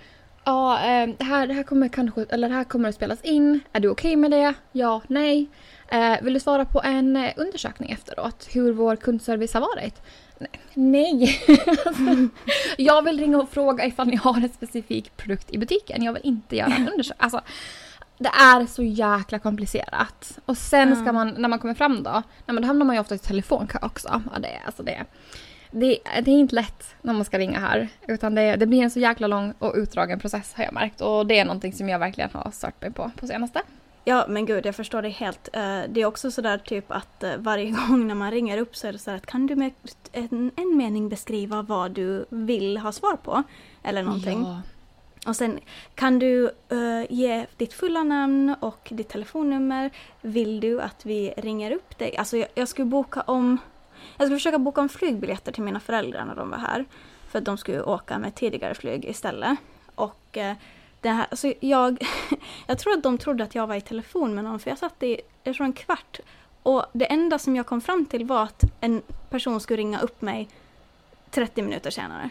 Ja, eh, det, här, det här kommer kanske, eller det här kommer att spelas in. Är du okej med det? Ja, nej. Eh, vill du svara på en eh, undersökning efteråt? Hur vår kundservice har varit? Nej. Alltså, jag vill ringa och fråga ifall ni har en specifik produkt i butiken. Jag vill inte göra en undersökning. Alltså, det är så jäkla komplicerat. Och sen ska man, när man kommer fram då, nej, men då hamnar man ju ofta i telefonkö också. Ja, det, är- alltså det, det, det är inte lätt när man ska ringa här. Utan det, det blir en så jäkla lång och utdragen process har jag märkt. Och det är någonting som jag verkligen har stört mig på på senaste. Ja men gud jag förstår det helt. Eh, Det är också sådär typ att eh, varje gång när man ringer upp så är det så här att kan du med en, en mening beskriva vad du vill ha svar på? Eller någonting. Ja. Och sen kan du eh, ge ditt fulla namn och ditt telefonnummer. Vill du att vi ringer upp dig? Alltså jag, jag skulle boka om jag skulle försöka boka om flygbiljetter till mina föräldrar när de var här. För att de skulle åka med tidigare flyg istället. Och eh, det här, alltså jag, jag tror att de trodde att jag var i telefon med någon för jag satt i, jag tror en kvart. Och det enda som jag kom fram till var att en person skulle ringa upp mig 30 minuter senare.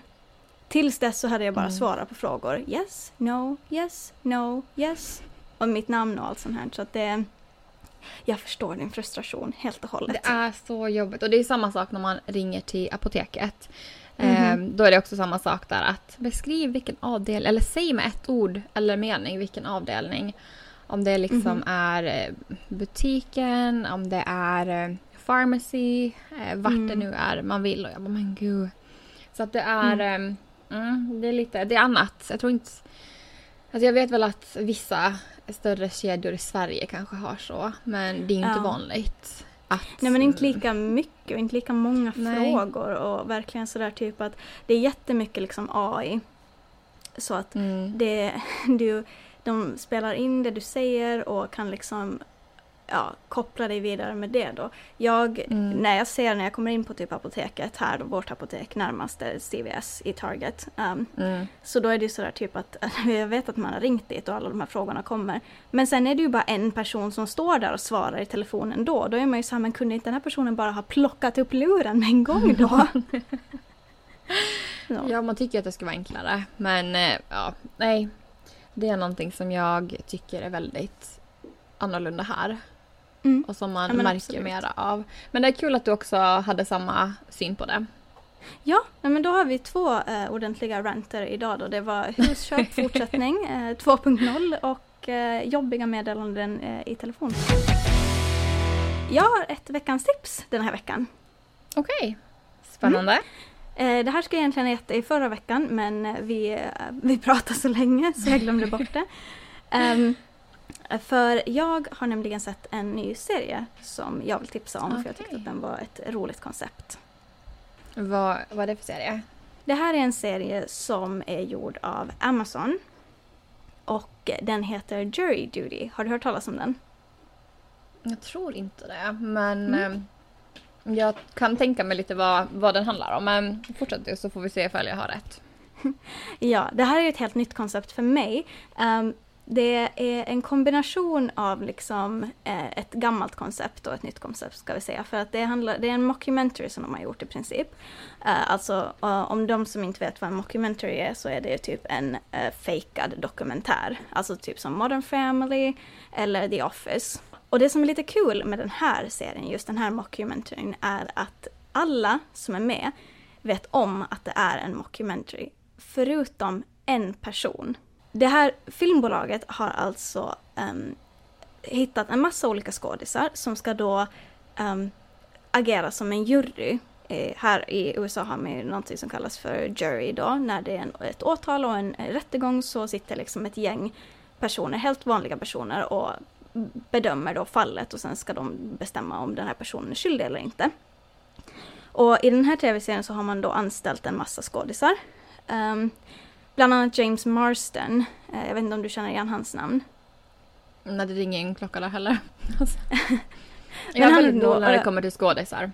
Tills dess så hade jag bara Mm. svarat på frågor. Yes, no, yes, no, yes. Och mitt namn och allt sånt här. Så att det... Jag förstår din frustration helt och hållet. Det är så jobbigt. Och det är samma sak när man ringer till apoteket. Mhm. Eh, då är det också samma sak där att beskriv vilken avdelning, eller säg med ett ord eller mening vilken avdelning. Om det liksom Mhm. är eh, butiken, om det är eh, pharmacy, eh, vart Mm. det nu är man vill. Och jag bara, men gud. Så att det är, mm. Mm, det är lite, det är annat. Jag tror inte... Alltså jag vet väl att vissa större kedjor i Sverige kanske har så, men det är inte Ja. vanligt. Att, Nej men inte lika mycket och inte lika många Nej. frågor och verkligen sådär typ att det är jättemycket liksom AI. Så att Mm. det, du, de spelar in det du säger och kan liksom ja, koppla dig vidare med det då. Jag, Mm. när jag ser när jag kommer in på typ apoteket här då, vårt apotek närmaste CVS i Target. Um, Mm. så då är det ju sådär typ att jag vet att man har ringt dit och alla de här frågorna kommer. Men sen är det ju bara en person som står där och svarar i telefonen då. Då är man ju såhär, men kunde inte den här personen bara ha plockat upp luren med en gång då? Ja. Ja, man tycker att det ska vara enklare. Men eh, ja, nej. Det är någonting som jag tycker är väldigt annorlunda här. Mm. Och som man Ja, märker absolut. mera av. Men det är kul att du också hade samma syn på det. Ja, men då har vi två eh, ordentliga ranter idag då. Det var husköp fortsättning eh, 2.0 och eh, jobbiga meddelanden eh, i telefon. Jag har ett veckans tips den här veckan. Okej. Spännande. Eh, det här skulle jag egentligen ha gett dig förra veckan men eh, vi, vi pratade så länge så jag glömde bort det. Ehm, för jag har nämligen sett en ny serie som jag vill tipsa om för jag tyckte att den var ett roligt koncept. Vad, vad är det för serie? Det här är en serie som är gjord av Amazon. Och den heter Jury Duty. Har du hört talas om den? Jag tror inte det, men Mm. eh, jag kan tänka mig lite vad, vad den handlar om. Men fortsätt du så får vi se ifall jag har rätt. Ja, det här är ett helt nytt koncept för mig. Ehm, det är en kombination av liksom, eh, ett gammalt koncept och ett nytt koncept ska vi säga. För att det, handlar, det är en mockumentary som de har gjort i princip. Eh, alltså eh, om de som inte vet vad en mockumentary är så är det typ en eh, fejkad dokumentär. Alltså typ som Modern Family eller The Office. Och det som är lite kul med den här serien, just den här mockumentaryn, är att alla som är med vet om att det är en mockumentary. Förutom en person. Det här filmbolaget har alltså um, hittat en massa olika skådisar som ska då um, agera som en jury. Eh, här i USA har man ju någonting som kallas för jury då. När det är en, ett åtal och en en rättegång så sitter liksom ett gäng personer, helt vanliga personer och bedömer då fallet och sen ska de bestämma om den här personen är skyldig eller inte. Och i den här tv-serien så har man då anställt en massa skådisar. Um, bland annat James Marsden. Eh, jag vet inte om du känner igen hans namn. När det ringer ingen klocka där heller. Jag är väldigt då- noga när det kommer till skådisar.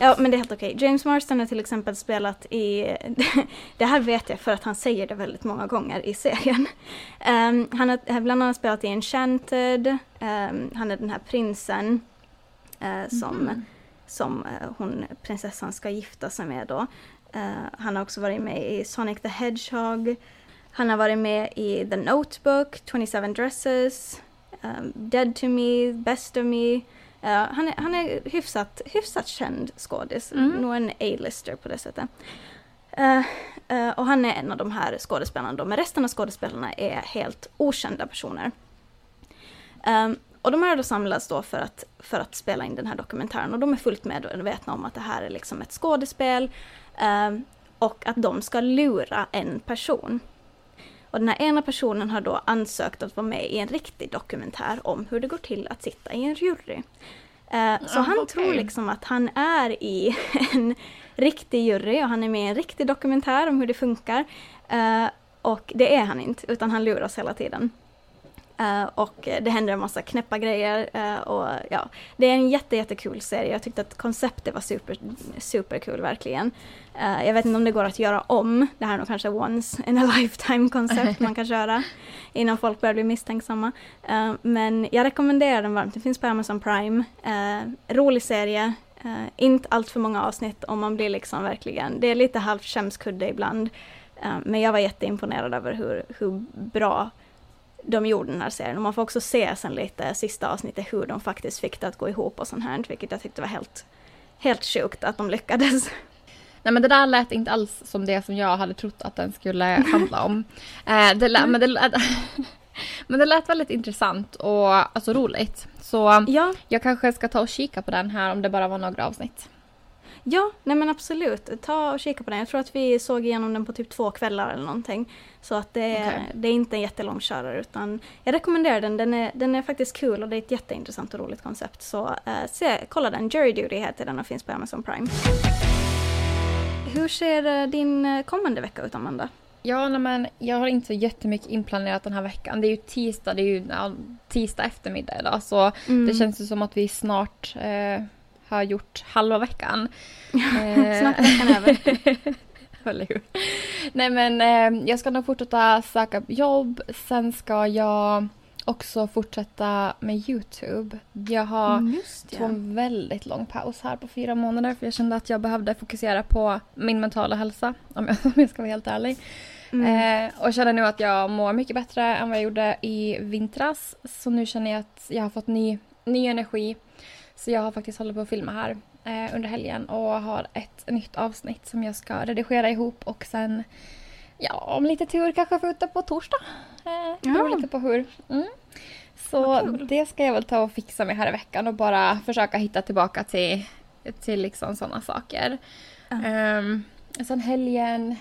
Ja, men det är helt okej. James Marston har till exempel spelat i, det här vet jag för att han säger det väldigt många gånger i serien. Um, han har bland annat spelat i Enchanted, um, han är den här prinsen uh, som, mm. som uh, hon, prinsessan ska gifta sig med då. Uh, han har också varit med i Sonic the Hedgehog, han har varit med i The Notebook, 27 Dresses, um, Dead to Me, Best of Me, Uh, han, är, han är hyfsat, hyfsat känd skådis, mm. nog en A-lister på det sättet. Uh, uh, och han är en av de här skådespelarna då, men resten av skådespelarna är helt okända personer. Um, och de har då samlats då för att, för att spela in den här dokumentären och de är fullt medvetna om att det här är liksom ett skådespel um, och att de ska lura en person. Och den här ena personen har då ansökt att vara med i en riktig dokumentär om hur det går till att sitta i en jury. Uh, så han okay. tror liksom att han är i en riktig jury och han är med i en riktig dokumentär om hur det funkar. Uh, och det är han inte, utan han luras hela tiden. Uh, och det händer en massa knäppa grejer uh, och ja, det är en jätte, jättekul serie. Jag tyckte att konceptet var super, superkul verkligen. Uh, jag vet inte om det går att göra om. Det här är nog kanske once in a lifetime koncept man kan köra innan folk börjar bli misstänksamma. men jag rekommenderar den varmt. Den finns på Amazon Prime. rolig serie. inte allt för många avsnitt om man blir liksom verkligen, det är lite halvt skämskudde ibland. men jag var jätteimponerad över hur, hur bra de gjorde den här serien. Och man får också se sen lite sista avsnittet hur de faktiskt fick det att gå ihop och sånt här, vilket jag tyckte var helt, helt sjukt att de lyckades. Nej men det där lät inte alls som det som jag hade trott att den skulle handla om. Eh, det lät, mm. men, det lät, men det lät väldigt intressant och alltså roligt. Så ja. jag kanske ska ta och kika på den här om det bara var några avsnitt. Ja, nej men absolut. Ta och kika på den. Jag tror att vi såg igenom den på typ två kvällar eller någonting. Så att det, är, okay. det är inte en jättelång körare utan jag rekommenderar den. Den är, den är faktiskt kul och det är ett jätteintressant och roligt koncept. Så äh, se, kolla den. Jury Duty heter den och finns på Amazon Prime. Hur ser eh, din eh, kommande vecka ut Amanda? Ja, nej, men jag har inte så jättemycket inplanerat den här veckan. Det är ju tisdag, det är ju ja, tisdag eftermiddag idag så mm. det känns ju som att vi snart eh, har gjort halva veckan. Eh, Snart veckan över. Eller hur? Nej men eh, jag ska nog fortsätta söka jobb. Sen ska jag också fortsätta med Youtube. Jag har mm, tagit en väldigt lång paus här på fyra månader för jag kände att jag behövde fokusera på min mentala hälsa om jag, om jag ska vara helt ärlig. Mm. Eh, och känner nu att jag mår mycket bättre än vad jag gjorde i vintras. Så nu känner jag att jag har fått ny, ny energi. Så jag har faktiskt hållit på att filma här eh, under helgen och har ett nytt avsnitt som jag ska redigera ihop och sen ja, om lite tur kanske få ut det på torsdag. Eh, ja. Beror lite på hur. Mm. Så det ska jag väl ta och fixa med här i veckan och bara försöka hitta tillbaka till, till liksom sådana saker. Ja. Um, sen helgen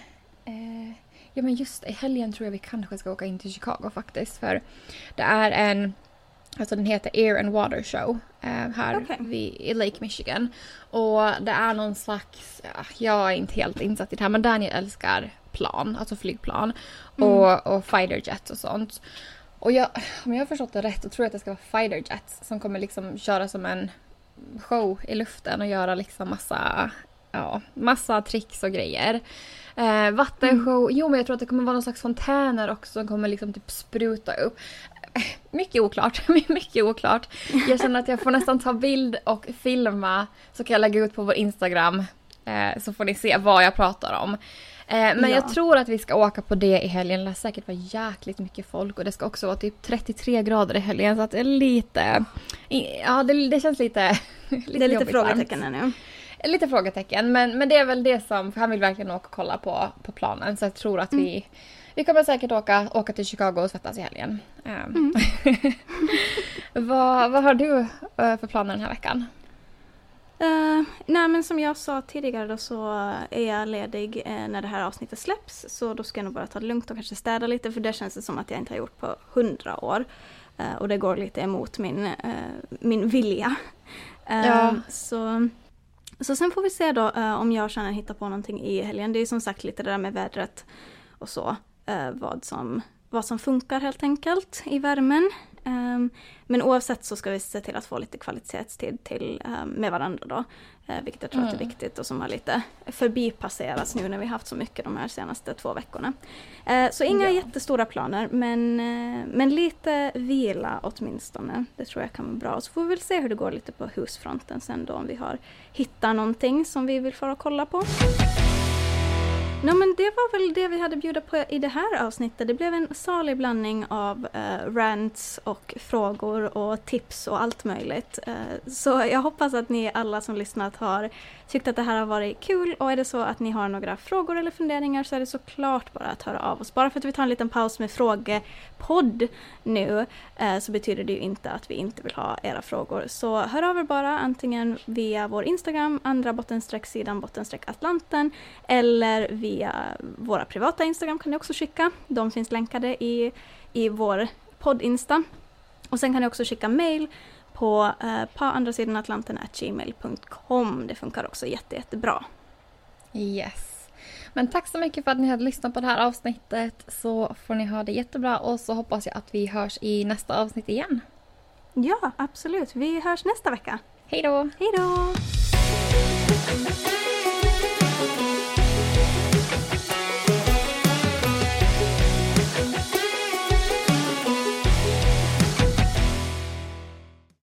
eh, Ja men just i helgen tror jag vi kanske ska åka in till Chicago faktiskt för det är en Alltså den heter Air and Water Show eh, här okay. vid, i Lake Michigan. Och det är någon slags, ja, jag är inte helt insatt i det här men Daniel älskar plan, alltså flygplan mm. och, och fighter jets och sånt. Och jag, om jag har förstått det rätt så tror jag att det ska vara fighter jets som kommer liksom köra som en show i luften och göra liksom massa, ja, massa tricks och grejer. Eh, vattenshow, mm. jo men jag tror att det kommer vara någon slags fontäner också som kommer liksom typ spruta upp mycket oklart. mycket oklart. Jag känner att jag får nästan ta bild och filma så kan jag lägga ut på vår Instagram eh, så får ni se vad jag pratar om. Eh, men ja. jag tror att vi ska åka på det i helgen. Det lär säkert vara jäkligt mycket folk och det ska också vara typ 33 grader i helgen så att det är lite... Ja, det, det känns lite... lite det är lite frågetecken här nu. Lite frågetecken men, men det är väl det som, för han vill verkligen åka och kolla på, på planen så jag tror att mm. vi vi kommer säkert åka, åka till Chicago och svettas i helgen. Mm. vad, vad har du eh, för planer den här veckan? Uh, nej men som jag sa tidigare då så är jag ledig uh, när det här avsnittet släpps. Så då ska jag nog bara ta det lugnt och kanske städa lite för det känns det som att jag inte har gjort på hundra år. Uh, och det går lite emot min, min vilja. Ja. Så, så sen får vi se då om jag känner hitta på någonting i helgen. Det är som sagt lite det där med vädret och så eh, vad, som, vad som funkar helt enkelt i värmen. Um, men oavsett så ska vi se till att få lite kvalitetstid till, um, med varandra då. Uh, vilket jag tror mm. är viktigt och som har lite förbipasserats nu när vi haft så mycket de här senaste två veckorna. Uh, så inga ja. jättestora planer men, men lite vila åtminstone. Det tror jag kan vara bra. Så får vi väl se hur det går lite på husfronten sen då om vi har hittat någonting som vi vill få kolla på. No, men det var väl det vi hade bjuda på i det här avsnittet. Det blev en salig blandning av eh, rants och frågor och tips och allt möjligt. Eh, så jag hoppas att ni alla som lyssnat har tyckt att det här har varit kul och är det så att ni har några frågor eller funderingar så är det såklart bara att höra av oss. Bara för att vi tar en liten paus med frågepodd nu eh, så betyder det ju inte att vi inte vill ha era frågor. Så hör av er bara antingen via vår Instagram, andra bottenstreck sidan bottenstreck Atlanten eller via via våra privata Instagram kan ni också skicka. De finns länkade i, i vår podd-insta. Och sen kan ni också skicka mail på eh, på andra sidan Atlanten gmail.com. Det funkar också jätte, jättebra. Yes. Men tack så mycket för att ni hade lyssnat på det här avsnittet. Så får ni ha det jättebra och så hoppas jag att vi hörs i nästa avsnitt igen. Ja, absolut. Vi hörs nästa vecka. Hej då! Hej då!